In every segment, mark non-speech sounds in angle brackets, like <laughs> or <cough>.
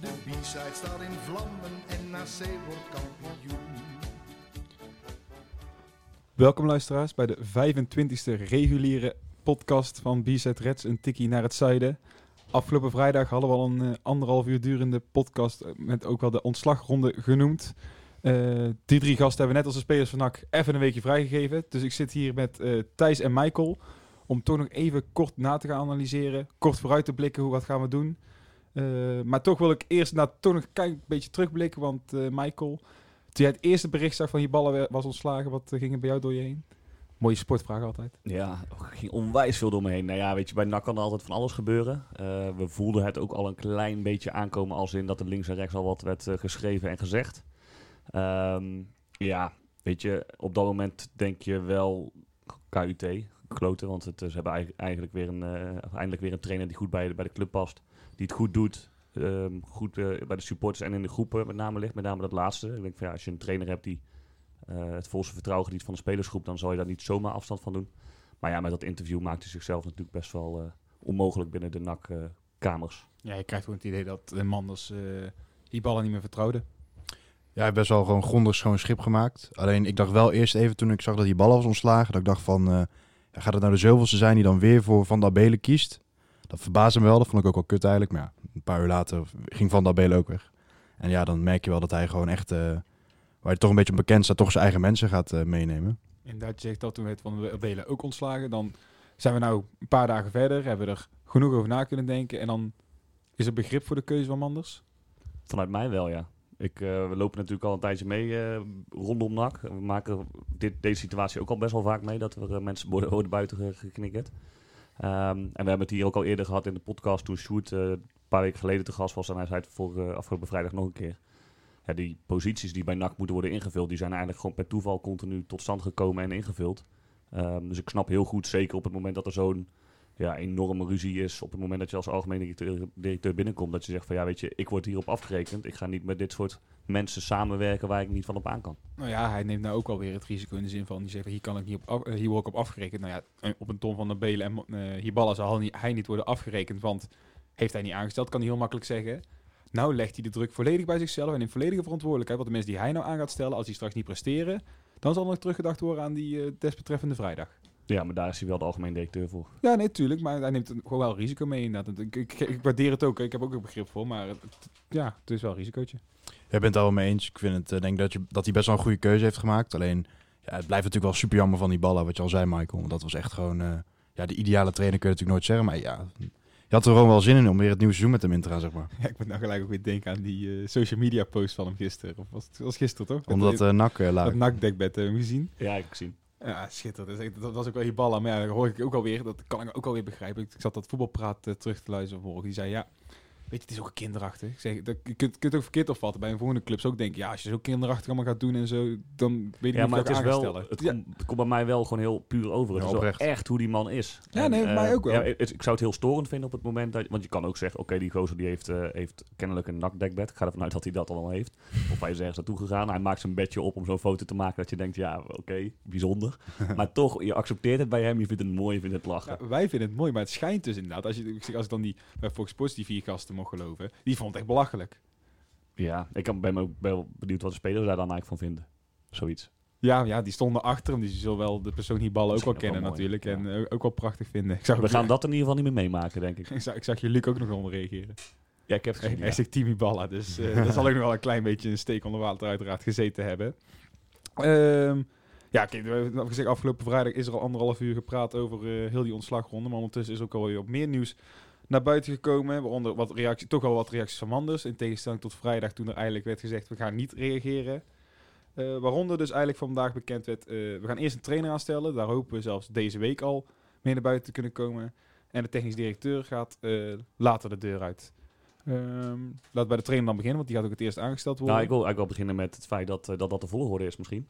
De B-side staat in vlammen en NAC wordt kampioen. Welkom luisteraars bij de 25e reguliere podcast van B-Set Reds, een tikkie naar het zuiden. Afgelopen vrijdag hadden we al een eh, anderhalf uur durende podcast eh, met ook wel de ontslagronde genoemd. Eh, die drie gasten hebben net als de spelers van even een weekje vrijgegeven. Dus ik zit hier met eh, Thijs en Michael om toch nog even kort na te gaan analyseren. Kort vooruit te blikken, hoe wat gaan we doen. Eh, maar toch wil ik eerst nou, toch nog een klein beetje terugblikken, want eh, Michael... Toen jij het eerste bericht zag van je ballen was ontslagen, wat eh, ging er bij jou door je heen? Mooie sportvraag altijd. Ja, ging onwijs veel door me heen. Nou ja, weet je, bij NAC kan er altijd van alles gebeuren. Eh, we voelden het ook al een klein beetje aankomen als in dat er links en rechts al wat werd geschreven en gezegd. Ehm, ja, weet je, op dat moment denk je wel KUT, kloten, want het, ze hebben eigen- eigenlijk weer een, eh, eindelijk weer een trainer die goed bij, bij de club past. Die het goed doet, ehm, goed eh, bij de supporters en in de groepen met name ligt. Met name dat laatste. Ik denk van ja, als je een trainer hebt die eh, het volste vertrouwen geniet van de spelersgroep, dan zal je daar niet zomaar afstand van doen. Maar ja, met dat interview maakt hij zichzelf natuurlijk best wel eh, onmogelijk binnen de NAC-kamers. Ja, je krijgt gewoon het idee dat de Manders eh die ballen niet meer vertrouwde. Ja, hij heeft best wel gewoon grondig schoon schip gemaakt. Alleen ik dacht wel eerst even toen ik zag dat die ballen was ontslagen, dat ik dacht van, eh, gaat het nou de zoveelste zijn die dan weer voor Van der Belen kiest? Dat verbaasde me wel, dat vond ik ook wel kut eigenlijk. Maar ja, een paar uur later ging Van der Belen ook weg. En ja, dan merk je wel dat hij gewoon echt, eh, waar hij toch een beetje op bekend staat, toch zijn eigen mensen gaat eh, meenemen. Inderdaad, je zegt dat toen werd Van de Belen ook ontslagen. Dan zijn we nou een paar dagen verder, hebben we er genoeg over na kunnen denken. En dan is er begrip voor de keuze van Manders. Vanuit mij wel, ja. Ik, eh, we lopen natuurlijk al een tijdje mee eh, rondom NAC. We maken dit, deze situatie ook al best wel vaak mee, dat er eh, mensen worden, worden buiten ge- geknikkerd. Ehm, en we hebben het hier ook al eerder gehad in de podcast toen Sjoerd eh, een paar weken geleden te gast was. En hij zei het voor eh, afgelopen vrijdag nog een keer. Ja, die posities die bij NAC moeten worden ingevuld, die zijn eigenlijk gewoon per toeval continu tot stand gekomen en ingevuld. Ehm, dus ik snap heel goed, zeker op het moment dat er zo'n ja, enorme ruzie is, op het moment dat je als algemeen directeur, binnenkomt, dat je zegt van ja, weet je, ik word hierop afgerekend. Ik ga niet met dit soort mensen samenwerken waar ik niet van op aan kan. Nou ja, hij neemt nou ook alweer het risico in de zin van, die zegt hier kan ik niet op eh, hier word ik op afgerekend. Nou ja, eh, op een ton van de Belen en eh Hiballa zal hij niet, worden afgerekend, want heeft hij niet aangesteld, kan hij heel makkelijk zeggen. Nou legt hij de druk volledig bij zichzelf en in volledige verantwoordelijkheid. Want de mensen die hij nou aan gaat stellen, als die straks niet presteren, dan zal er nog teruggedacht worden aan die desbetreffende vrijdag. Ja, maar daar is hij wel de algemeen directeur voor. Ja, nee, tuurlijk. Maar hij neemt er gewoon wel risico mee inderdaad. Ik, ik, ik waardeer het ook. Ik heb ook een begrip voor. Maar het, ja, het is wel een risicootje. Jij bent het daar wel mee eens. Ik vind het, eh, denk dat, je, dat hij best wel een goede keuze heeft gemaakt. Alleen, ja, het blijft natuurlijk wel super jammer van die ballen, wat je al zei, Michael. Want dat was echt gewoon, eh, ja, de ideale trainer kun je natuurlijk nooit zeggen. Maar ja, je had er gewoon wel zin in om weer het nieuwe seizoen met hem in te gaan, zeg maar. Ja, ik moet nou gelijk ook weer denken aan die eh, social media post van hem gisteren. Of was het was gisteren toch? Omdat dat, uh, NAC eh, dat laag. nakdekbed hebben we gezien. Ja, ik heb gezien. Ja, schitterend. Dat, was ook wel Hiballa. Maar ja, hoor ik ook alweer. Dat kan ik ook alweer begrijpen. Ik zat dat voetbalpraat eh, terug te luisteren vorige. Die zei, ja, weet je, het is ook kinderachtig. Ik zeg, dat, je kunt, kunt het ook verkeerd opvatten. Bij een volgende clubs ook denken, ja, als je zo kinderachtig allemaal gaat doen en zo, dan weet ik Ja, niet maar of het ik is wel, stellen. het, Ja. komt, het komt bij mij wel gewoon heel puur over. Het Ja, is wel echt hoe die man is. Ja, nee, eh, mij ook wel. Ja, het- ik zou het heel storend vinden op het moment dat, want je kan ook zeggen, oké, die gozer die heeft, eh, heeft kennelijk een nakdekbed. Ik ga ervan uit dat hij dat al heeft. Of hij is ergens naartoe gegaan. Hij maakt zijn bedje op om zo'n foto te maken dat je denkt, ja, oké, bijzonder. <laughs> maar toch, je accepteert het bij hem, je vindt het mooi, je vindt het lachen. Ja, wij vinden het mooi, maar het schijnt dus inderdaad. Als, je, ik zeg, als ik dan die bij Fox Sports die vier gasten mocht geloven, die vond het echt belachelijk. Ja, ik kan- ben me ook wel benieuwd wat de spelers daar dan eigenlijk van vinden. Zoiets. Ja, ja, die stonden achter hem. Die zullen wel de persoon die ballen ook wel kennen natuurlijk. En eh, ook wel prachtig vinden. Ik zag, We gaan <laughs> dat in ieder geval niet meer meemaken, denk ik. ik, zag, ik zag je Luc ook nog onder reageren. Ja, ik heb het gezien. hij zegt Timmy Balla, dus eh <laughs> daar zal ook nog wel een klein beetje een steek onder water uiteraard gezeten hebben. Ehm, ja, kijk, we hebben gezegd, afgelopen vrijdag is er al anderhalf uur gepraat over eh, heel die ontslagronde. Maar ondertussen is ook alweer op meer nieuws naar buiten gekomen. Waaronder wat reactie, toch al wat reacties van Manders. In tegenstelling tot vrijdag toen er eigenlijk werd gezegd, we gaan niet reageren. Eh, waaronder dus eigenlijk vandaag bekend werd, eh, we gaan eerst een trainer aanstellen. Daar hopen we zelfs deze week al mee naar buiten te kunnen komen. En de technisch directeur gaat eh, later de deur uit. Ehm laat bij de trainer dan beginnen, want die gaat ook het eerst aangesteld worden. Nou, ik wil eigenlijk wel beginnen met het feit dat dat, dat de volgorde is misschien.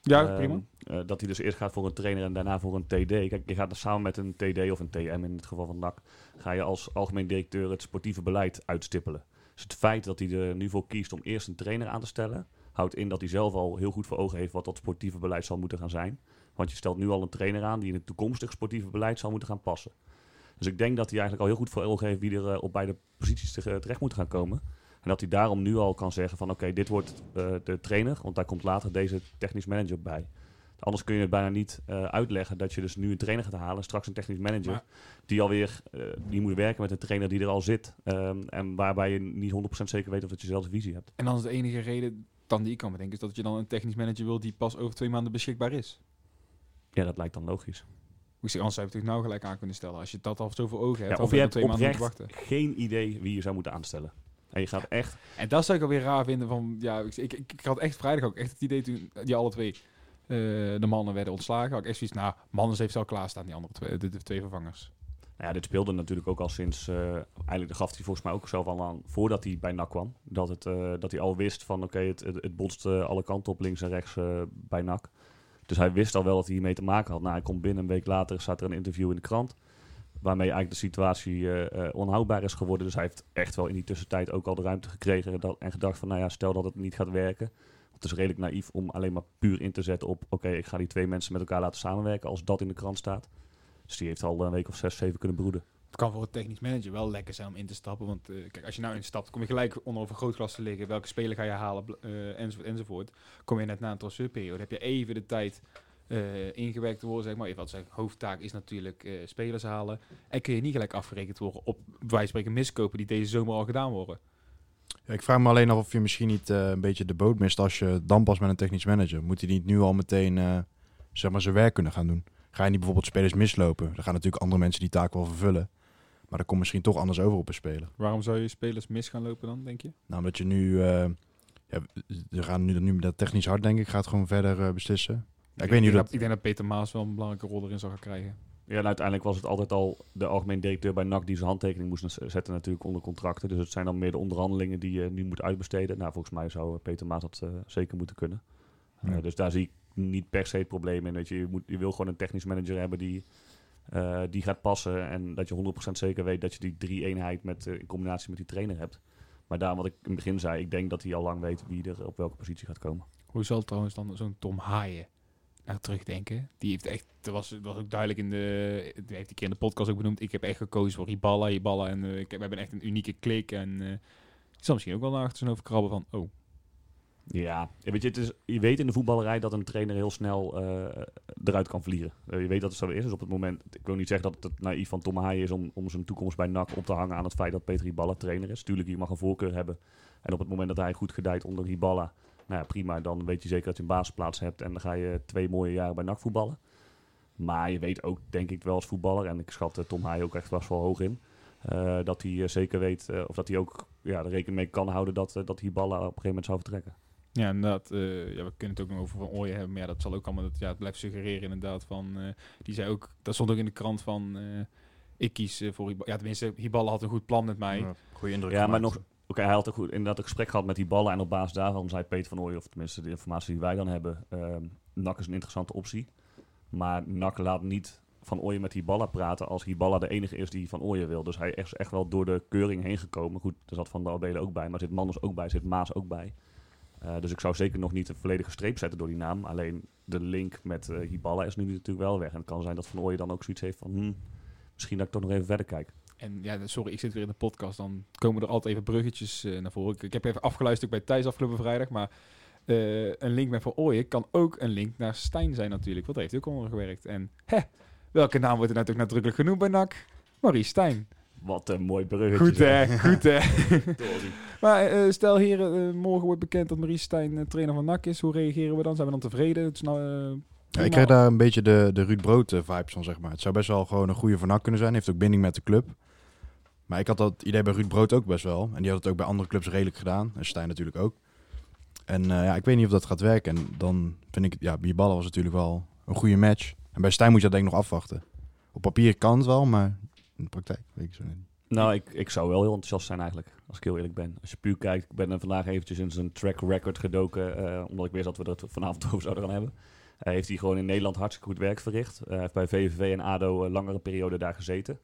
Ja, Ehm, prima. eh, dat hij dus eerst gaat voor een trainer en daarna voor een TD. Kijk, je gaat dan samen met een TD of een TM in het geval van NAC, ga je als algemeen directeur het sportieve beleid uitstippelen. Dus het feit dat hij er nu voor kiest om eerst een trainer aan te stellen, houdt in dat hij zelf al heel goed voor ogen heeft wat dat sportieve beleid zal moeten gaan zijn. Want je stelt nu al een trainer aan die in het toekomstig sportieve beleid zal moeten gaan passen. Dus ik denk dat hij eigenlijk al heel goed voor ogen heeft wie er eh, op beide posities te- terecht moet gaan komen. En dat hij daarom nu al kan zeggen van oké, dit wordt eh, de trainer, want daar komt later deze technisch manager bij. Anders kun je het bijna niet eh, uitleggen dat je dus nu een trainer gaat halen, straks een technisch manager, Maar- die alweer eh, die moet werken met een trainer die er al zit. Ehm, en waarbij je niet 100% zeker weet of dat je dezelfde visie hebt. En dan is de enige reden dan die ik kan bedenken, is dat je dan een technisch manager wil die pas over twee maanden beschikbaar is. Ja, dat lijkt dan logisch. Hoe zeg, anders zou je het nou gelijk aan kunnen stellen. Als je dat al zoveel ogen hebt, Ja, of je hebt twee maanden wachten. geen idee wie je zou moeten aanstellen. En je gaat echt En dat zou ik alweer raar vinden van, ja, ik, ik, had echt vrijdag ook echt het idee toen die alle twee eh, de mannen werden ontslagen. Had ik echt zoiets, nou, mannen heeft ze al klaarstaan, die andere twee, de, de twee vervangers. Nou ja, dit speelde natuurlijk ook al sinds. eh eigenlijk dat gaf hij volgens mij ook zelf al aan voordat hij bij NAC kwam. Dat, het, eh, dat hij al wist van oké, het, het, het botst alle kanten op links en rechts bij NAC. Dus hij wist al wel dat hij hiermee te maken had. Nou, hij komt binnen een week later, staat er een interview in de krant. Waarmee eigenlijk de situatie eh, eh, onhoudbaar is geworden. Dus hij heeft echt wel in die tussentijd ook al de ruimte gekregen. En gedacht van nou ja, stel dat het niet gaat werken. Het is redelijk naïef om alleen maar puur in te zetten op oké, ik ga die twee mensen met elkaar laten samenwerken als dat in de krant staat. Dus die heeft al een week of zes, zeven kunnen broeden. Het kan voor een technisch manager wel lekker zijn om in te stappen. Want eh, kijk, als je nou instapt, kom je gelijk onder een vergrootglas te liggen. Welke speler ga je halen, enzovoort, enzovoort. Kom je net na een transferperiode, heb je even de tijd eh, ingewerkt te worden, zeg maar. Even wat zijn hoofdtaak is natuurlijk eh, spelers halen. En kun je niet gelijk afgerekend worden op, van spreken, miskopen die deze zomer al gedaan worden. Ja, ik vraag me alleen af of je misschien niet eh, een beetje de boot mist als je dan pas met een technisch manager. Moet hij niet nu al meteen eh, zeg maar zijn werk kunnen gaan doen? Ga je niet bijvoorbeeld spelers mislopen? Dan gaan natuurlijk andere mensen die taak wel vervullen. Maar dat komt misschien toch anders over op een speler. Waarom zou je spelers mis gaan lopen dan, denk je? Nou, omdat je nu... eh ja, we gaan nu, nu met dat technisch hard, denk ik, gaat gewoon verder beslissen. Ja, ik weet niet hoe dat... Ik denk dat Peter Maas wel een belangrijke rol erin zal gaan krijgen. Ja, en uiteindelijk was het altijd al de algemeen directeur bij NAC die zijn handtekening moest zetten natuurlijk onder contracten. Dus het zijn dan meer de onderhandelingen die je nu moet uitbesteden. Nou, volgens mij zou Peter Maas dat eh, zeker moeten kunnen. Eh, dus daar zie ik niet per se het probleem in. Weet je, je, moet, je wil gewoon een technisch manager hebben die, eh, die gaat passen. En dat je 100% zeker weet dat je die drie eenheid met, eh, in combinatie met die trainer hebt. Maar daar wat ik in het begin zei, ik denk dat hij al lang weet wie er op welke positie gaat komen. Hoe zal trouwens dan zo'n Tom Haaien terugdenken? Die heeft echt, dat was, was ook duidelijk in de, die heeft een keer in de podcast ook benoemd. Ik heb echt gekozen voor Iballa, Iballa en eh, ik heb, we hebben echt een unieke klik. En eh ik zal misschien ook wel naar achter zijn hoofd krabben van, oh, Ja, weet je, het is, je weet in de voetballerij dat een trainer heel snel eh, eruit kan vliegen. Je weet dat het zo is. Dus op het moment, ik wil niet zeggen dat het naïef van Tom Haaien is om, om zijn toekomst bij NAC op te hangen aan het feit dat Peter Hiballa trainer is. Tuurlijk, je mag een voorkeur hebben. En op het moment dat hij goed gedijt onder Hiballa, nou ja, prima. Dan weet je zeker dat je een basisplaats hebt en dan ga je twee mooie jaren bij NAC voetballen. Maar je weet ook, denk ik wel als voetballer, en ik schat eh, Tom Haaien ook echt best wel hoog in, eh, dat hij eh, zeker weet, of dat hij ook ja, er rekening mee kan houden dat, dat Hiballa op een gegeven moment zou vertrekken. Ja, inderdaad. eh ja, we kunnen het ook nog over Van Ooyen hebben. Maar ja, dat zal ook allemaal... Dat, ja, het blijft suggereren inderdaad van... eh, die zei ook... Dat stond ook in de krant van... eh, ik kies voor Hiballa. Ja, tenminste, Hiballa had een goed plan met mij. Ja, goede indruk Ja, maar nog, Oké, hij had ook goed, inderdaad een gesprek gehad met die ballen. En op basis daarvan zei Peter van Ooyen, of tenminste de informatie die wij dan hebben, ehm NAC is een interessante optie. Maar NAC laat niet van Ooyen met die ballen praten als Hiballa de enige is die van Ooyen wil. Dus hij is echt wel door de keuring heen gekomen. Goed, er zat Van der Abelen ook bij, maar zit Manders ook bij, zit Maas ook bij. Eh, dus ik zou zeker nog niet een volledige streep zetten door die naam. Alleen de link met eh Hiballa is nu natuurlijk wel weg. En het kan zijn dat Van Ooyen dan ook zoiets heeft van... Hmm, misschien dat ik toch nog even verder kijk. En ja, sorry, ik zit weer in de podcast. Dan komen er altijd even bruggetjes eh, naar voren. Ik, ik heb even afgeluisterd bij Thijs afgelopen vrijdag. Maar eh, een link met Van Ooyen kan ook een link naar Stijn zijn natuurlijk. Want daar heeft hij ook onder gewerkt. En hè, welke naam wordt er natuurlijk nadrukkelijk genoemd bij NAC? Maurice Stijn. Wat een mooi bruggetje. Goed hè, goed hè. <laughs> Sorry. maar eh, stel heren, morgen wordt bekend dat Maurice Stijn trainer van NAC is. Hoe reageren we dan? Zijn we dan tevreden? Het is nou, Ja, ik krijg daar een beetje de, de Ruud Brood vibes van, zeg maar. Het zou best wel gewoon een goede vernak kunnen zijn. Heeft ook binding met de club. Maar ik had dat idee bij Ruud Brood ook best wel. En die had het ook bij andere clubs redelijk gedaan. En Stijn natuurlijk ook. En eh, ja, ik weet niet of dat gaat werken. En dan vind ik, ja, Bierballen was natuurlijk wel een goede match. En bij Stijn moet je dat denk ik nog afwachten. Op papier kan het wel, maar in de praktijk weet ik zo niet. Nou, ik, ik zou wel heel enthousiast zijn eigenlijk, als ik heel eerlijk ben. Als je puur kijkt, ik ben er vandaag eventjes in zijn track record gedoken, eh, omdat ik wist dat we het vanavond <laughs> over zouden gaan hebben. Hij heeft hij gewoon in Nederland hartstikke goed werk verricht. Hij heeft bij VVV en ADO een langere periode daar gezeten.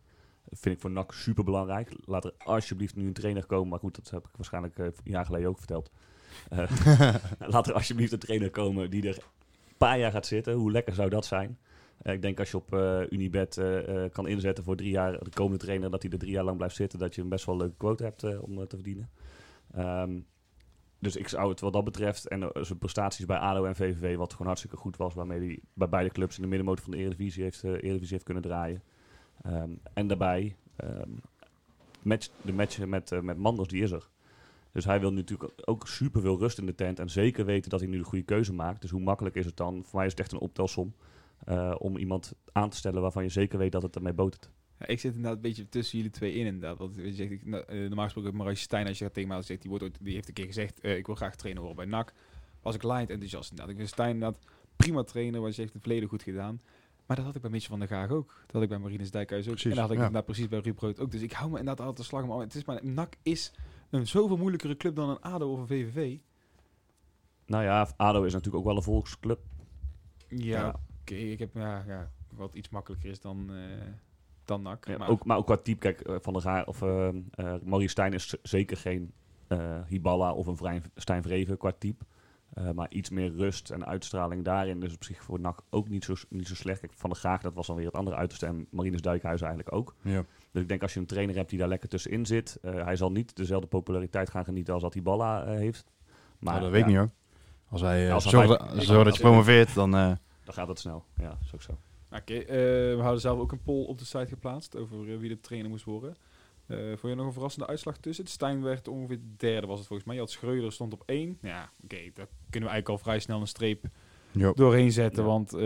Vind ik voor NAC super belangrijk. Laat er alsjeblieft nu een trainer komen. Maar goed, dat heb ik waarschijnlijk eh, een jaar geleden ook verteld. Eh, <laughs> laat er alsjeblieft een trainer komen die er een paar jaar gaat zitten. Hoe lekker zou dat zijn? Eh, ik denk als je op eh, Unibet kan inzetten voor drie jaar de komende trainer, dat hij er drie jaar lang blijft zitten, dat je een best wel leuke quote hebt om te verdienen. Ehm, dus ik zou het wat dat betreft, en zijn prestaties bij ADO en VVV, wat gewoon hartstikke goed was, waarmee hij bij beide clubs in de middenmotor van de Eredivisie heeft, Eredivisie heeft kunnen draaien. Ehm, en daarbij, ehm, match, de match met, eh, met Manders, die is er. Dus hij wil natuurlijk ook super veel rust in de tent en zeker weten dat hij nu de goede keuze maakt. Dus hoe makkelijk is het dan? Voor mij is het echt een optelsom eh, om iemand aan te stellen waarvan je zeker weet dat het ermee botert. Ja, ik zit inderdaad een beetje tussen jullie twee in inderdaad. Want je zegt, ik, nou, eh, normaal gesproken Maurice Stijn, als je dat tegen mij zegt, die, wordt die heeft een keer gezegd, eh, ik wil graag trainer worden bij NAC. Was ik light enthousiast inderdaad. Ik vind Stijn inderdaad prima trainer, want ze heeft het verleden goed gedaan. Maar dat had ik bij Mitchell van der Gaag ook. Dat had ik bij Marinus Dijkhuis ook. Precies, en dat had ik ja. inderdaad precies bij Ruud Brood ook. Dus ik hou me inderdaad altijd de slag om. Het is maar, NAC is een zoveel moeilijkere club dan een ADO of een VVV. Nou ja, ADO is natuurlijk ook wel een volksclub. Ja, Ja. oké. ik heb ja, ja, wat iets makkelijker is dan, eh dan NAC. Ja, maar ook, maar ook qua type, kijk, eh, Van der Gaar of eh eh, Maurice Stijn is zeker geen eh Hiballa of een Stijn Vreven qua type. Eh, maar iets meer rust en uitstraling daarin is op zich voor NAC ook niet zo, niet zo slecht. Kijk, Van der Graag, dat was dan weer het andere uiterste. En Marinus Dijkhuis eigenlijk ook. Ja. Dus ik denk als je een trainer hebt die daar lekker tussenin zit. eh, hij zal niet dezelfde populariteit gaan genieten als dat Hiballa eh, heeft. Maar dat weet ik ja, niet hoor. Als hij Als hij zorgt dat- ik- zorgt dat je promoveert, dan... eh, Dan gaat het snel. Ja, dat is ook zo. Oké, eh, we hadden zelf ook een poll op de site geplaatst over wie de trainer moest worden. Eh vond je nog een verrassende uitslag tussen? Stijn werd ongeveer derde, was het volgens mij. Je had Schreuder stond op één. Ja, oké, daar kunnen we eigenlijk al vrij snel een streep ja. doorheen zetten, Ja. want eh,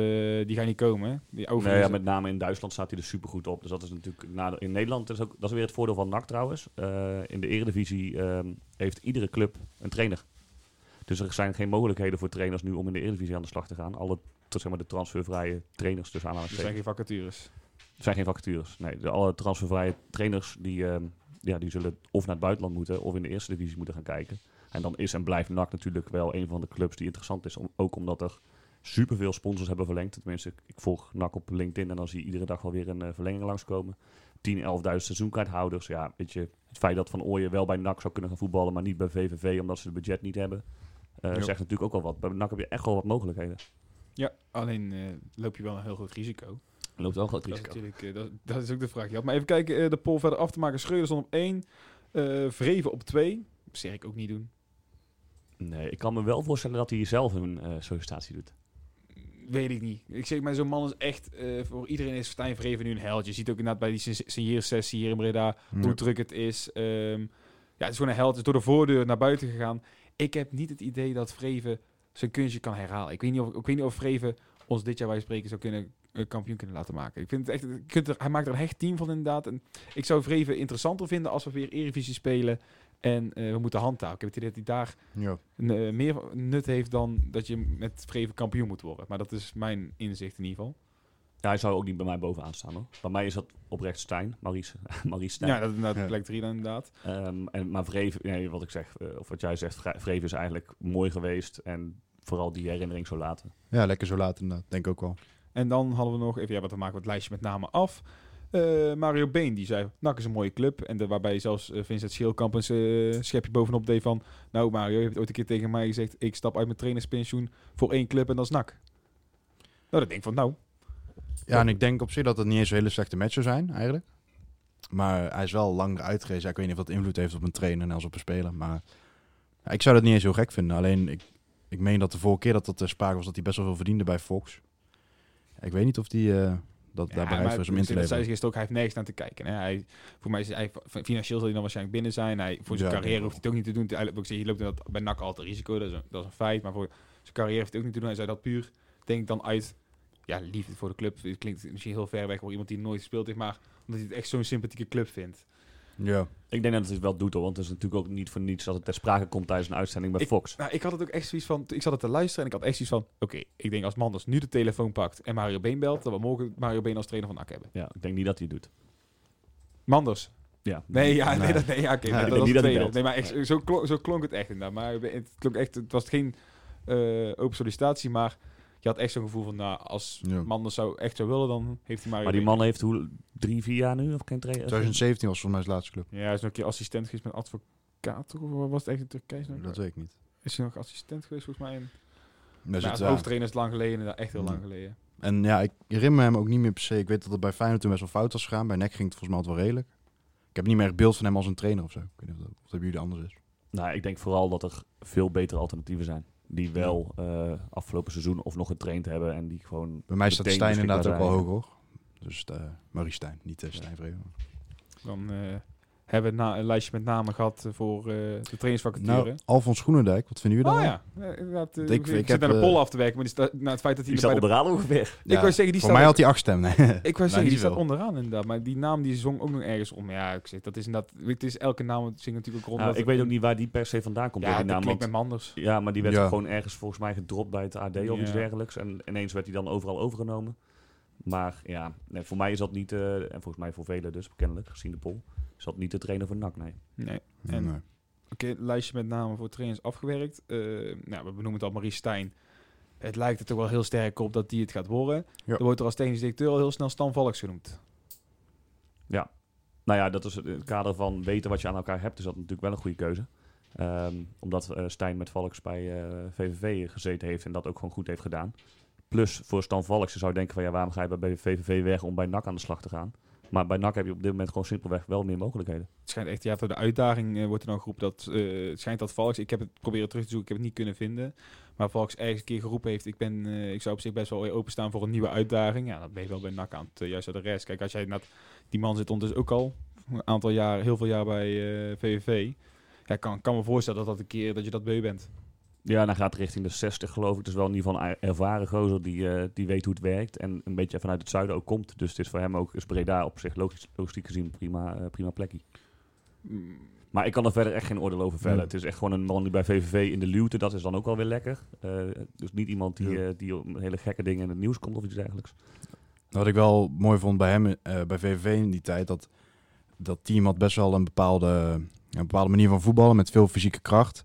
die gaan niet komen. Die Nee, ja, met name in Duitsland staat hij er super goed op. Dus dat is natuurlijk na- in Nederland is ook dat is weer het voordeel van NAC trouwens. Eh, in de Eredivisie ehm, heeft iedere club een trainer. Dus er zijn geen mogelijkheden voor trainers nu om in de Eredivisie aan de slag te gaan. Alle tot zeg maar de transfervrije trainers tussen er zijn aanhalingstekens. geen vacatures. Er zijn geen vacatures. Nee, de, alle transfervrije trainers die, ehm, ja, die zullen of naar het buitenland moeten of in de eerste divisie moeten gaan kijken. En dan is en blijft NAC natuurlijk wel een van de clubs die interessant is. Om, ook omdat er superveel sponsors hebben verlengd. Tenminste, ik, ik volg NAC op LinkedIn en dan zie je iedere dag wel weer een eh, verlenging langskomen. 10, 11.000 seizoenkaarthouders. Ja, weet je, het feit dat Van Ooyen wel bij NAC zou kunnen gaan voetballen, maar niet bij VVV omdat ze het budget niet hebben. Ja. Zegt natuurlijk ook al wat. Bij NAC heb je echt wel wat mogelijkheden. Ja, alleen eh, loop je wel een heel groot risico. Loopt wel een groot Dat is, risico. natuurlijk, eh, dat, dat is ook de vraag. Je had maar even kijken, eh, de poll verder af te maken. Schreuder stond op één, eh Vreven op twee. Zeg ik ook niet doen. Nee, ik kan me wel voorstellen dat hij zelf een eh, sollicitatie doet. Weet ik niet. Ik zeg maar, zo'n man is echt... eh, voor iedereen is Stijn Vreven nu een held. Je ziet ook inderdaad bij die sign- signeersessie hier in Breda... hoe druk het is. Ehm, ja, het is gewoon een held. Het is door de voordeur naar buiten gegaan. Ik heb niet het idee dat Vreven zijn kunstje kan herhalen. Ik weet niet of, ik weet niet of Vreven ons dit jaar bij spreken zou kunnen kampioen kunnen laten maken. Ik vind het echt, je kunt er, hij maakt er een hecht team van inderdaad. En ik zou Vreven interessanter vinden als we weer Eredivisie spelen en eh, we moeten handhaven. Ik heb het idee dat hij daar Ja. eh, meer nut heeft dan dat je met Vreven kampioen moet worden. Maar dat is mijn inzicht in ieder geval. Ja, hij zou ook niet bij mij bovenaan staan hoor. Bij mij is dat oprecht Stijn, Maurice, <laughs> Maurice Stijn. Ja, dat is inderdaad Ja. plek 3 dan inderdaad. Ehm, en, maar Vreven, nee, wat ik zeg, eh, of wat jij zegt, Vre- Vreven is eigenlijk mooi geweest. En vooral die herinnering zo laten. ja, lekker zo laat inderdaad. Denk ik ook wel. En dan hadden we nog, even, ja, wat we maken we het lijstje met name af. Eh, Mario Been, die zei, NAC is een mooie club. En de, waarbij zelfs eh, Vincent Scheelkamp een eh, schepje bovenop deed van... Nou Mario, je hebt ooit een keer tegen mij gezegd... ik stap uit mijn trainerspensioen voor één club en dat is. Nou, dat denk ik van, nou... Ja, en ik denk op zich dat het niet eens een hele slechte match zou zijn, eigenlijk. Maar hij is wel lang. Ja, ik weet niet of dat invloed heeft op een trainer en als op een speler. Maar ja, ik zou dat niet eens heel gek vinden. Alleen, ik, ik meen dat de vorige keer dat dat ter sprake was, dat hij best wel veel verdiende bij Fox. Ik weet niet of die eh, dat daar bereid voor is om in te dat zei gisteren ook, hij heeft nergens naar te kijken. Hè. Hij, voor mij is hij, financieel zal hij dan waarschijnlijk binnen zijn. Hij, voor zijn Ja, carrière hoeft hij het ook niet te doen. Hij, ik zeg, je loopt inderdaad bij NAC altijd risico, dat is, een, dat is een feit. Maar voor zijn carrière heeft hij ook niet te doen. Hij zei dat puur, denk ik dan uit, ja, liefde voor de club. Het klinkt misschien heel ver weg voor iemand die nooit gespeeld heeft, maar omdat hij het echt zo'n sympathieke club vindt. Ja, Ik denk dat het wel doet hoor, want het is natuurlijk ook niet voor niets dat het ter sprake komt tijdens een uitzending bij Ik- Fox. Nou, ik had het ook echt zoiets van, ik zat het te luisteren en ik had echt zoiets van, oké, ik denk als Manders nu de telefoon pakt en Mario Been belt, dat we morgen Mario Been als trainer van NAC hebben. Ja, ik denk niet dat hij het doet. Manders, Ja. Nee, ja, nee, Nee. dat, nee, ja, oké, Ja, maar ik dat dat telt. Nee, maar echt, zo, klonk, zo klonk het echt inderdaad. Maar het, klonk echt, het was geen eh, open sollicitatie, maar je had echt zo'n gevoel van, nou, als Ja. man dat zou, echt zou willen, dan heeft hij maar... Maar die man heeft hoe, drie, vier jaar nu? Of geen trainer? 2017 was volgens mij zijn laatste club. Ja, hij is nog een keer assistent geweest met advocaat? Of was het echt in Turkije? Dat weet ik niet. Is hij nog assistent geweest, volgens mij? Als ja. hoofdtrainer is lang geleden, echt heel lang geleden. En ja, ik herinner hem ook niet meer per se. Ik weet dat het bij Feyenoord toen best wel fout was gegaan. Bij NEC ging het volgens mij altijd wel redelijk. Ik heb niet meer echt beeld van hem als een trainer of zo. Ik weet niet of dat, of dat bij jullie anders is. Nou, ik denk vooral dat er veel betere alternatieven zijn. Die wel eh, afgelopen seizoen of nog getraind hebben en die gewoon... Bij mij staat Stijn inderdaad ook wel hoog hoor. Dus uh, Marie Stijn, niet uh, Stijn Vreven. Dan eh, hebben na- een lijstje met namen gehad eh, voor eh, de trainingsvacature. Nou, Alfons Groenendijk, wat vinden jullie Oh daarvan? ja, Eh, eh, Ik- ik, ik zit naar de poll af te werken, maar die staat, nou, het feit dat hij Die staat bij de... onderaan ongeveer. Ik wou zeggen, die voor staat mij ook- had hij acht stemmen. <laughs> Ik wou Nee, zeggen, die staat onderaan inderdaad. Maar die naam die zong ook nog ergens om. Ja, ik zeg, dat is inderdaad... Het is elke naam zingt natuurlijk ook rond. Nou, dat ik weet ook niet waar die per se vandaan komt. Ja, die dat naam, klinkt want- met Manders. Ja, maar die werd Ja. gewoon ergens volgens mij gedropt bij het AD of iets Ja. dergelijks. En ineens werd hij dan overal overgenomen. Maar ja, nee, voor mij is dat niet, eh, en volgens mij voor velen dus, kennelijk, gezien de poll, is dat niet de trainer van NAC, nee. Nee. En- Nee. Oké, lijstje met namen voor trainers afgewerkt. Eh, nou, we benoemen het al Marie Stijn. Het lijkt er toch wel heel sterk op dat die het gaat worden. Ja. Er wordt er als technisch directeur al heel snel Stan Valks genoemd. Nou ja, dat is het- in het kader van weten wat je aan elkaar hebt, is dat natuurlijk wel een goede keuze. Ehm, omdat eh, Stijn met Valks bij eh, VVV gezeten heeft en dat ook gewoon goed heeft gedaan. Plus voor Stan Valks je zou denken van ja, waarom ga je bij VVV weg om bij NAC aan de slag te gaan? Maar bij NAC heb je op dit moment gewoon simpelweg wel meer mogelijkheden. Het schijnt echt, ja, de uitdaging eh, wordt er dan geroepen dat... eh, het schijnt dat Valks, ik heb het proberen terug te zoeken, ik heb het niet kunnen vinden. Maar Valks ergens een keer geroepen heeft, ik, ben, eh, ik zou op zich best wel openstaan voor een nieuwe uitdaging. Ja, dat ben je wel bij NAC aan het, de rest. Kijk, als jij net, die man zit ondertussen ook al een aantal jaar, heel veel jaar bij VVV. Ja, ik kan, kan me voorstellen dat dat een keer, dat je dat beu bent. Ja, dan gaat het richting de 60 geloof ik. Dus wel in ieder geval een ervaren gozer die, eh, die weet hoe het werkt. En een beetje vanuit het zuiden ook komt. Dus het is voor hem ook, is Breda op zich logisch, logistiek gezien prima, eh, prima plekje. Mm, Maar ik kan er verder echt geen oordeel over vellen. Nee. Het is echt gewoon een man die bij VVV in de luwte, dat is dan ook wel weer lekker. Eh, dus niet iemand die, Ja. eh, die hele gekke dingen in het nieuws komt of iets dergelijks. Wat ik wel mooi vond bij hem, eh, bij VVV in die tijd, dat dat team had best wel een bepaalde, een bepaalde manier van voetballen met veel fysieke kracht.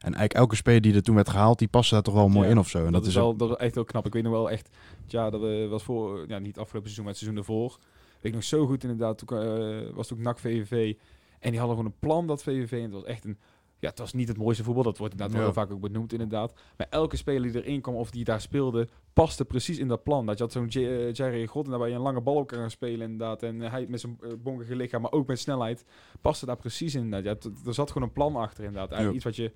En eigenlijk elke speler die er toen werd gehaald, die paste daar toch wel mooi Ja, in of zo. En dat, is ook- wel, dat is echt heel knap. Ik weet nog wel echt, ja, dat eh, was voor, ja, niet afgelopen seizoen, maar het seizoen ervoor. Weet ik nog zo goed inderdaad. Toen eh, was het ook NAC VVV. En die hadden gewoon een plan, dat VVV. En het was echt een, ja, het was niet het mooiste voetbal. Dat wordt inderdaad wel Ja. heel vaak ook benoemd inderdaad. Maar elke speler die erin kwam of die daar speelde, paste precies in dat plan. Dat je had zo'n J- eh, Jerry God en daar waar je een lange bal op kan gaan spelen inderdaad. En hij met zijn bonkige lichaam, maar ook met snelheid, paste daar precies in. Ja, t- er zat gewoon een plan achter inderdaad. Eigenlijk Ja. iets wat je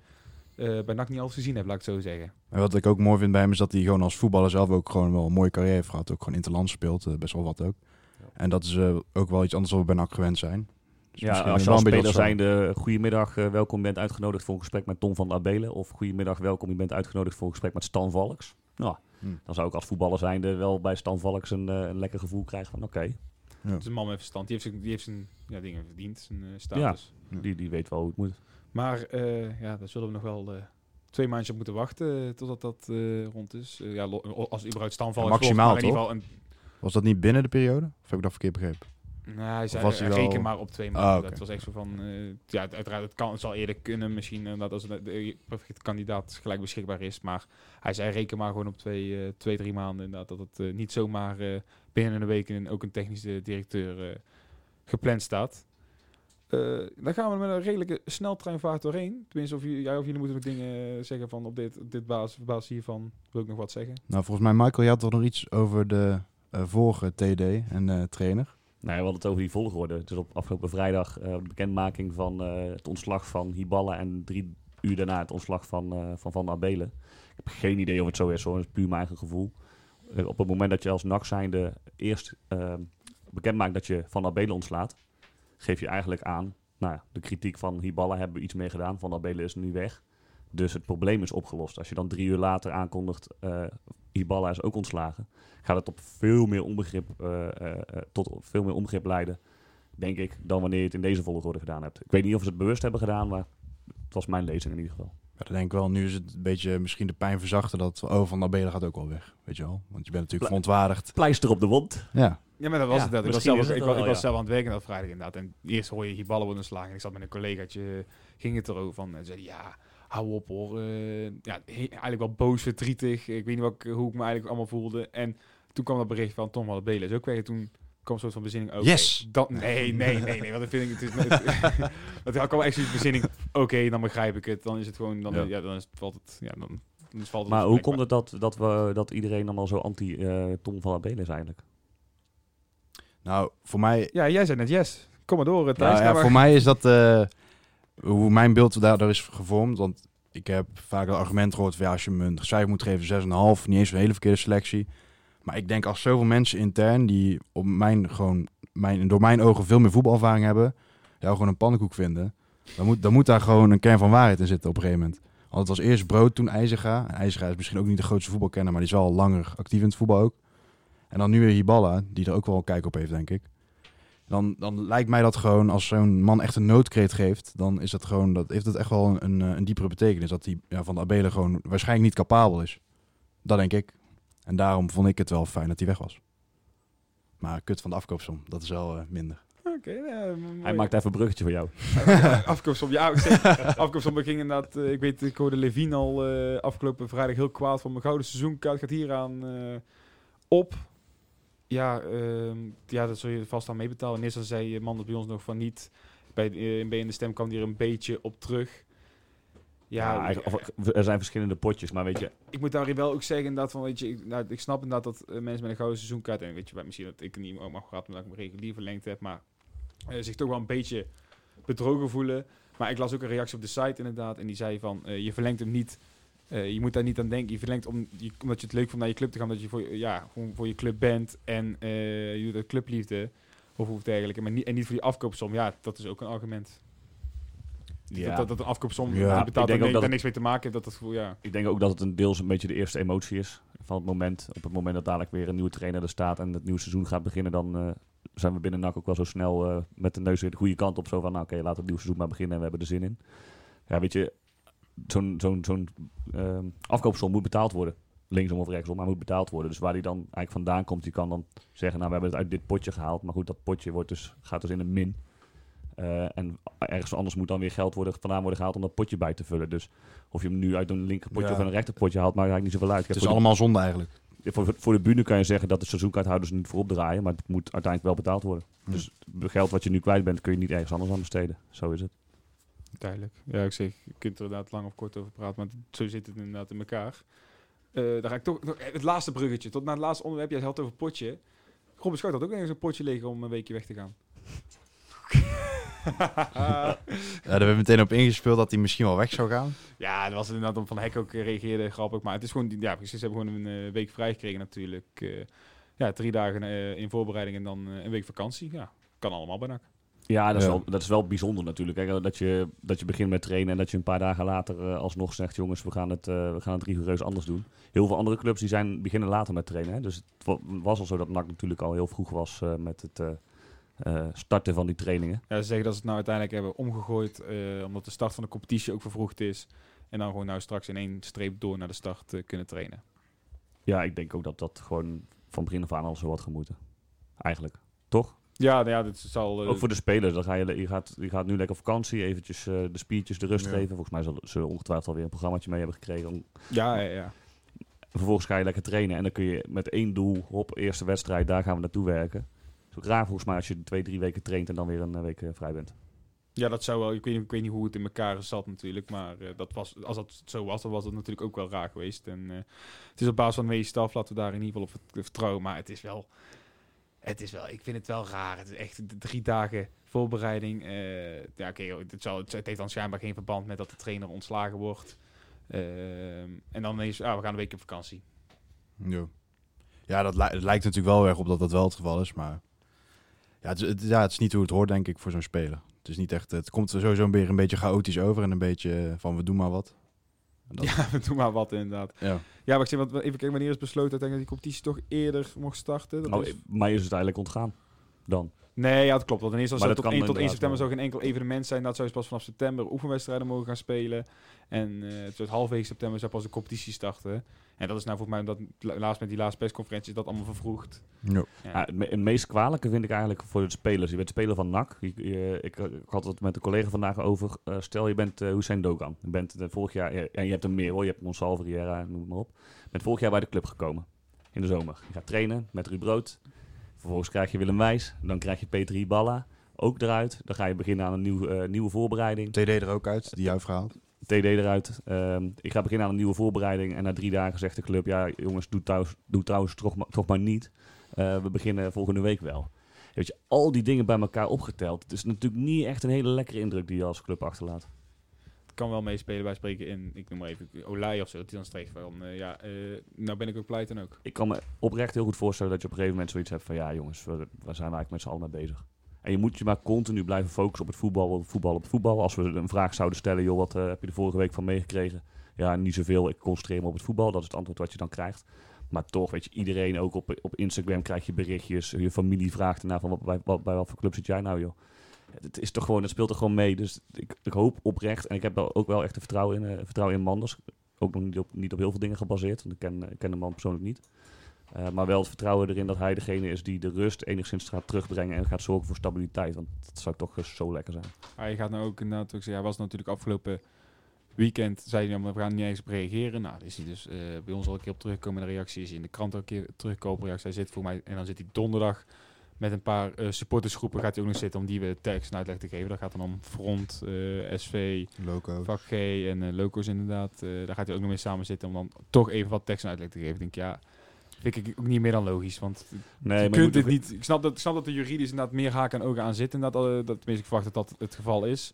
eh, bij NAC niet altijd gezien hebt, laat ik het zo zeggen. En wat ik ook mooi vind bij hem is dat hij gewoon als voetballer zelf ook gewoon wel een mooie carrière heeft gehad. Ook gewoon interland speelt, eh, best wel wat ook. Ja. En dat is eh, ook wel iets anders wat we bij NAC gewend zijn. Dus Ja, als je als speler zijnde, goedemiddag, welkom, je bent uitgenodigd voor een gesprek met Tom van der Abelen. Of goedemiddag, welkom, je bent uitgenodigd voor een gesprek met Stan Valks. Nou, Hmm. dan zou ik als voetballer zijnde wel bij Stan Valks een, een lekker gevoel krijgen van oké, Het is een man met verstand. Die heeft zijn, die heeft zijn ja, dingen verdiend, zijn eh, status. Ja. die, die weet wel hoe het moet. Maar eh, ja, daar zullen we nog wel eh, twee maandjes op moeten wachten eh, totdat dat rond is. Ja, als überhaupt is maximaal, in ieder geval Was dat niet binnen de periode? Of heb ik dat verkeerd begrepen? een, nou, hij zei, was hij wel- reken maar op twee Ah, maanden. oké. Dat was echt zo van, ja, uiteraard, het, kan, het zal eerder kunnen misschien, dat als de, de perfecte kandidaat gelijk beschikbaar is. Maar hij zei, reken maar gewoon op twee, twee drie maanden inderdaad. Dat het niet zomaar binnen een week en ook een technische directeur gepland staat. Eh, dan gaan we met een redelijke sneltreinvaart doorheen. Tenminste, of jij of jullie moeten nog dingen zeggen van op dit, op dit basis, op basis hiervan wil ik nog wat zeggen. Nou, volgens mij, Michael, je had toch nog iets over de eh, vorige TD en eh, trainer. Nou, we hadden het over die volgorde. Dus op afgelopen vrijdag eh, de bekendmaking van eh, het ontslag van Hiballa en drie uur daarna het ontslag van eh, Van, van Abelen. Ik heb geen idee of het zo is hoor, is puur mijn eigen gevoel. Op het moment dat je als NAC zijnde eerst bekend maakt dat je Van Abelen ontslaat, geef je eigenlijk aan, nou ja, de kritiek van Hiballa hebben we iets meer gedaan, Van Abelen is nu weg. Dus het probleem is opgelost. Als je dan drie uur later aankondigt, eh Hiballa is ook ontslagen, gaat het op veel meer onbegrip, eh, eh, tot veel meer onbegrip leiden, denk ik, dan wanneer je het in deze volgorde gedaan hebt. Ik weet niet of ze het bewust hebben gedaan, maar het was mijn lezing in ieder geval. Ja, dan denk ik wel, nu is het een beetje misschien de pijn verzachten dat, oh, Van Abelen gaat ook wel weg. Weet je wel? Want je bent natuurlijk verontwaardigd. Pleister op de wond. Ja, Ja, maar dat was Ja, het net. Ik was, zelf, ik, wel, ik was zelf aan het werken dat vrijdag inderdaad. En eerst hoor je hier ballen worden slagen. En ik zat met een collegaatje, ging het erover van. En zei ja, hou op hoor. Eh, ja, eigenlijk wel boos, verdrietig. Ik weet niet wat ik, hoe ik me eigenlijk allemaal voelde. En toen kwam dat bericht van Tom van Belen. is ook. En toen kwam een soort van bezinning. oké, Yes! Dat, nee, nee, nee, nee. Want dan vind ik het... Is, het <laughs> dat kwam echt zoiets bezinning. Oké, dan begrijp ik het. Dan is het gewoon... Dan, Ja. ja. dan is valt het... Ja, dan, dan valt het Maar hoe komt het dat, dat, we, dat iedereen allemaal zo anti-Tom van Abelen is eigenlijk? Nou, voor mij, Ja, jij zei net yes. Kom maar door, eh, Thijs. Ja, ja, Ga maar. voor mij is dat eh, hoe mijn beeld daardoor is gevormd. Want ik heb vaak het argument gehoord van ja, als je me een cijfer moet geven, 6,5. Niet eens een hele verkeerde selectie. Maar ik denk als zoveel mensen intern die op mijn, gewoon, mijn, door mijn ogen veel meer voetbalervaring hebben, jou gewoon een pannenkoek vinden. Dan moet, dan moet daar gewoon een kern van waarheid in zitten op een gegeven moment. Want het was eerst Brood, toen IJzega. En IJzega is misschien ook niet de grootste voetbalkenner, maar die is al langer actief in het voetbal ook. En dan nu weer Hiballa, die er ook wel kijk op heeft, denk ik. Dan, dan lijkt mij dat gewoon, als zo'n man echt een noodkreet geeft, dan is dat gewoon, dat heeft het echt wel een, een, eh, een diepere betekenis. Dat die ja, van de Abelen gewoon waarschijnlijk niet capabel is. Dat denk ik. En daarom vond ik het wel fijn dat hij weg was. Maar kut van de afkoopsom, dat is wel eh, minder. Mooi. Hij maakt even een bruggetje voor jou. <laughs> afkoopsom. Ja, afkoopsom ging inderdaad. eh, ik weet, ik hoorde Levine al eh, afgelopen vrijdag heel kwaad van mijn gouden seizoenkaart gaat hier aan eh, op. Ja, ehm, ja, dat zul je vast aan meebetalen. En eerst zei man dat bij ons nog van niet. Bij eh, in B in de stem kwam die er een beetje op terug. Ja, Ja, eigenlijk- of- er zijn verschillende potjes, maar weet je, ik moet daar wel ook zeggen inderdaad van, weet je, ik, nou, ik snap inderdaad dat eh, mensen met een gouden seizoenkaart, en weet je, misschien dat ik niet ook mag gehad, omdat ik me regulier verlengd heb, maar eh, zich toch wel een beetje bedrogen voelen. Maar ik las ook een reactie op de site inderdaad, en die zei van, eh, je verlengt hem niet, eh, je moet daar niet aan denken, je verlengt om, je, omdat je het leuk vond naar je club te gaan, dat je voor, je- ja, gewoon voor je club bent en eh, je doet dat clubliefde, of hoe dergelijke, maar niet, en niet voor die afkoopsom, ja, dat is ook een argument. ja, Dat, dat, dat een afkoopsom Ja. die Ik betaalt denk daar, niks mee te maken heeft, dat dat, ja. ik denk ook dat het een deels een beetje de eerste emotie is van het moment. Op het moment dat dadelijk weer een nieuwe trainer er staat en het nieuwe seizoen gaat beginnen, dan eh, zijn we binnen NAC ook wel zo snel met de neus weer de goede kant op. Zo van, nou oké, laten we het nieuwe seizoen maar beginnen en we hebben er zin in. Ja, weet je, zo'n zo'n zo'n ehm, afkoopsom moet betaald worden. Linksom of rechtsom, maar moet betaald worden. Dus waar die dan eigenlijk vandaan komt, die kan dan zeggen, nou we hebben het uit dit potje gehaald. Maar goed, dat potje wordt dus, gaat dus in een min. Eh, en ergens anders moet dan weer geld worden, vandaan worden gehaald om dat potje bij te vullen. Dus of je hem nu uit een linkerpotje Ja. of een rechterpotje haalt, maakt eigenlijk niet zoveel uit. Het is allemaal zonde eigenlijk. voor, voor de bühne kan je zeggen dat de seizoenkaarthouders niet voorop draaien, maar het moet uiteindelijk wel betaald worden. Hm. Dus het geld wat je nu kwijt bent, kun je niet ergens anders aan besteden. Zo is het. Duidelijk. Ja, ik zeg, je kunt er inderdaad lang of kort over praten, maar zo zit het inderdaad in elkaar. Eh daar ga ik toch, nog- het laatste bruggetje, tot naar het laatste onderwerp. Jij had het over potje. Robin Schout had ook ergens een potje liggen om een weekje weg te gaan. <laughs> Ja, daar hebben we meteen op ingespeeld dat hij misschien wel weg zou gaan. ja, dat was inderdaad om Van Hek ook eh, reageerde, grappig. Maar het is gewoon, ja precies, ze hebben gewoon een eh, week vrij gekregen natuurlijk. Eh, ja, drie dagen eh, in voorbereiding en dan eh, een week vakantie. Ja, kan allemaal bij NAC. Ja, dat is, Ja. Wel, dat is wel bijzonder natuurlijk. Kijk, dat, je, dat je begint met trainen en dat je een paar dagen later eh, alsnog zegt... jongens, we gaan, het, eh, we gaan het rigoureus anders doen. Heel veel andere clubs die zijn, beginnen later met trainen. Hè? Dus het wa- was al zo dat NAC natuurlijk al heel vroeg was eh, met het eh, eh, starten van die trainingen. Ja, ze zeggen dat ze het nou uiteindelijk hebben omgegooid, eh, omdat de start van de competitie ook vervroegd is. En dan gewoon nou straks in één streep door naar de start kunnen trainen. Ja, ik denk ook dat dat gewoon van begin af aan al zo had gemoeten. Eigenlijk. Toch? Ja, nou ja, dit zal... eh, Ook voor de spelers. Dan ga je, je, gaat, je gaat nu lekker op vakantie, eventjes eh, de spiertjes de rust Ja. geven. Volgens mij zullen ze ongetwijfeld alweer een programmaatje mee hebben gekregen. om- Ja, ja, ja. Vervolgens ga je lekker trainen en dan kun je met één doel, op eerste wedstrijd, daar gaan we naartoe werken. Zo raar volgens mij als je twee, drie weken traint en dan weer een eh, week vrij bent. Ja, dat zou wel. Ik weet, niet- ik weet niet hoe het in elkaar zat natuurlijk. Maar dat was, als dat zo was, dan was het natuurlijk ook wel raar geweest. En het is op basis van de medische staf, laten we daar in ieder geval op vert- vertrouwen. Maar het is wel. Het is wel, ik vind het wel raar. Het is echt drie dagen voorbereiding. eh, ja, oké, joh, het, zal, het, heeft dan schijnbaar geen verband met dat de trainer ontslagen wordt. Ehm, en dan is, ah, we gaan een week op vakantie. Ja, ja dat li- het lijkt natuurlijk wel erg op dat dat wel het geval is, maar ja, het, ja, het is niet hoe het hoort, denk ik, voor zo'n speler. Het is niet echt, het komt er sowieso weer een beetje chaotisch over en een beetje van we doen maar wat. Dat- <laughs> Ja, we doen maar wat inderdaad. ja. Ja, maar ik zeg, wat, even kijken, wanneer is besloten uiteindelijk dat die competitie toch eerder mocht starten? Dat Nou, is- mij is het eigenlijk ontgaan. Dan. Nee, ja, dat klopt. Want in eerste Maar instantie dat tot 1, kan tot 1 inderdaad september zou geen enkel evenement zijn. Dat zou je pas vanaf september oefenwedstrijden mogen gaan spelen. En eh tot halverwege september zou pas de competitie starten. En dat is nou volgens mij, dat, laatst met die laatste persconferentie, is dat allemaal vervroegd. Ja. Ja. Ja, het, me- het meest kwalijke vind ik eigenlijk voor de spelers. Je bent speler van NAC. Je- je- ik, ik had het met een collega vandaag over. Eh, stel, je bent eh Hussein Dogan. Je bent eh, vorig jaar, ja, en je hebt er meer hoor. Je hebt Monsalve, Riera, noem het maar op. Je bent vorig jaar bij de club gekomen. In de zomer. Je gaat trainen met Ruud Brood. Vervolgens krijg je Willem Wijs. Dan krijg je Peter Iballa. Ook eruit. Dan ga je beginnen aan een nieuw, eh, nieuwe voorbereiding. TD er ook uit, die jou verhaalt. TD eruit. Ehm, ik ga beginnen aan een nieuwe voorbereiding. En na drie dagen zegt de club: Ja, jongens, doe trouwens, doe trouwens toch, maar, toch maar niet. Eh, we beginnen volgende week wel. Weet je, al die dingen bij elkaar opgeteld. Het is natuurlijk niet echt een hele lekkere indruk die je als club achterlaat. Kan wel meespelen. Wij spreken in, ik noem maar even, Olij of zo. Dat dan streeft van, eh, ja, eh, nou ben ik ook pleiten ook. Ik kan me oprecht heel goed voorstellen dat je op een gegeven moment zoiets hebt van: Ja, jongens, we- waar zijn we eigenlijk met z'n allen mee bezig? En je moet je maar continu blijven focussen op het voetbal, op het voetbal, op het voetbal. Als we een vraag zouden stellen: Joh, wat eh, heb je de vorige week van meegekregen? Ja, niet zoveel. Ik concentreer me op het voetbal. Dat is het antwoord wat je dan krijgt. Maar toch, weet je, iedereen ook op, op Instagram krijg je berichtjes. Je familie vraagt ernaar van wat, bij, wat, bij club zit jij nou, joh? Het is toch gewoon, het speelt er gewoon mee. Dus ik, ik hoop oprecht, en ik heb ook wel echt vertrouwen in, eh, vertrouwen in Manders. Ook nog niet op, niet op heel veel dingen gebaseerd, want ik ken, ik ken de man persoonlijk niet. Eh, maar wel het vertrouwen erin dat hij degene is die de rust enigszins gaat terugbrengen en gaat zorgen voor stabiliteit. Want dat zou toch zo lekker zijn. Je gaat nou ook inderdaad ook zeggen, hij was natuurlijk afgelopen weekend, zei hij, nou, we gaan niet eens reageren. Nou, is hij dus eh, bij ons al een keer op terugkomen. De reactie is hij in de krant al een keer terugkomen. Reactie. Hij zit voor mij, en dan zit hij donderdag met een paar eh, supportersgroepen, gaat hij ook nog zitten om die we tekst en uitleg te geven. Dat gaat dan om Front, eh, SV, Loco. vak G en eh, Locos inderdaad. Eh, daar gaat hij ook nog mee samen zitten om dan toch even wat tekst en uitleg te geven. Ik denk, ja, vind ik ook niet meer dan logisch. Want Nee, je maar je kunt moet dit niet. Ik snap dat, ik snap dat er juridisch inderdaad meer haken en ogen aan zitten. Inderdaad, eh, dat, tenminste, ik verwacht dat dat het geval is.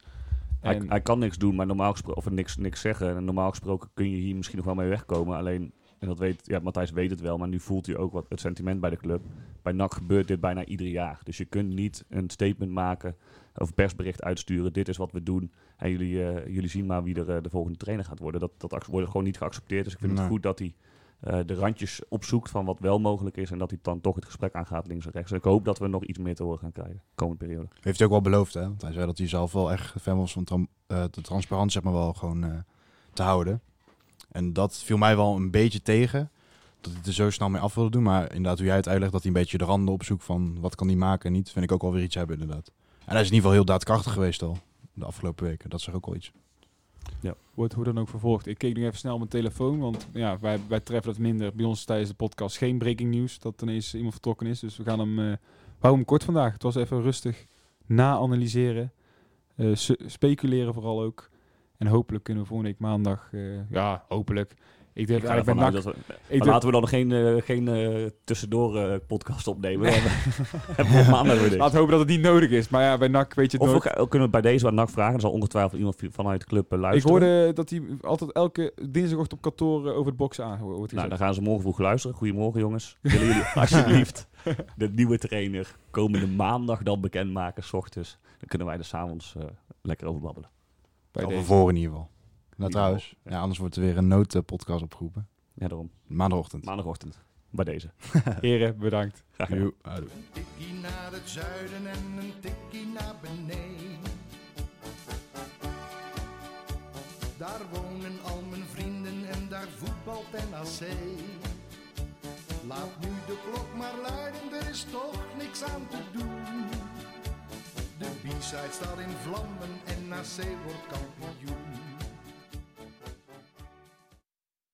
Hij, hij kan niks doen, maar normaal gesproken, of niks, niks zeggen. En normaal gesproken kun je hier misschien nog wel mee wegkomen. Alleen, en dat weet, ja, Matthijs weet het wel, maar nu voelt hij ook wat het sentiment bij de club. Bij NAC gebeurt dit bijna ieder jaar. Dus je kunt niet een statement maken of persbericht uitsturen. Dit is wat we doen. En jullie, eh, jullie zien maar wie er eh, de volgende trainer gaat worden. Dat, dat wordt gewoon niet geaccepteerd. Dus ik vind Nee. het goed dat hij eh, de randjes opzoekt van wat wel mogelijk is. En dat hij dan toch het gesprek aangaat links en rechts. En ik hoop dat we nog iets meer te horen gaan krijgen de komende periode. Heeft hij ook wel beloofd, hè? Want hij zei dat hij zelf wel echt fan was van de transparantie, zeg maar wel, gewoon te houden. En dat viel mij wel een beetje tegen. Dat hij er zo snel mee af wilde doen. Maar inderdaad, hoe jij het uitlegt, dat hij een beetje de randen opzoekt van wat kan hij maken en niet, vind ik ook wel weer iets hebben, inderdaad. En hij is in ieder geval heel daadkrachtig geweest al, de afgelopen weken. Dat er ook wel iets. wordt hoe dan ook vervolgd. Ik keek nog even snel op mijn telefoon, want ja, wij, wij treffen dat minder. Bij ons tijdens de podcast geen breaking news, dat ineens iemand vertrokken is. Dus we gaan hem, eh we houden hem kort vandaag. Het was even rustig na-analyseren, eh, speculeren vooral ook. En hopelijk kunnen we volgende week maandag, eh, ja, hopelijk. Ik denk Ik NAC, dat we, ik laten we dan geen, eh, geen eh, tussendoor podcast opnemen. Dan <laughs> hebben we op maandag weer. Laten we hopen dat het niet nodig is. Maar ja, bij NAC weet je het Of nooit. kunnen we bij deze wat NAC vragen. Er zal ongetwijfeld iemand vanuit de club eh, Ik luisteren. hoorde dat hij altijd elke dinsdagochtend op kantoor over het boksen aan wordt nou, dan gaan ze morgen vroeg luisteren. Goedemorgen jongens. Willen jullie <laughs> alsjeblieft de nieuwe trainer komende maandag dan bekendmaken, s ochtends. Dan kunnen wij er s'avonds lekker over babbelen. Bij deze. voor in ieder geval. Nou trouwens, ja. anders wordt er weer een noodpodcast opgeroepen. Ja, daarom. Maandagochtend. Maandagochtend. Bij deze. <laughs> Heren, bedankt. Graag gedaan. Een tikkie naar het zuiden en een tikkie naar beneden. Daar wonen al mijn vrienden en daar voetbalt NAC. Laat nu de klok maar luiden, er is toch niks aan te doen. De B-side staat in vlammen en NAC wordt kampioen.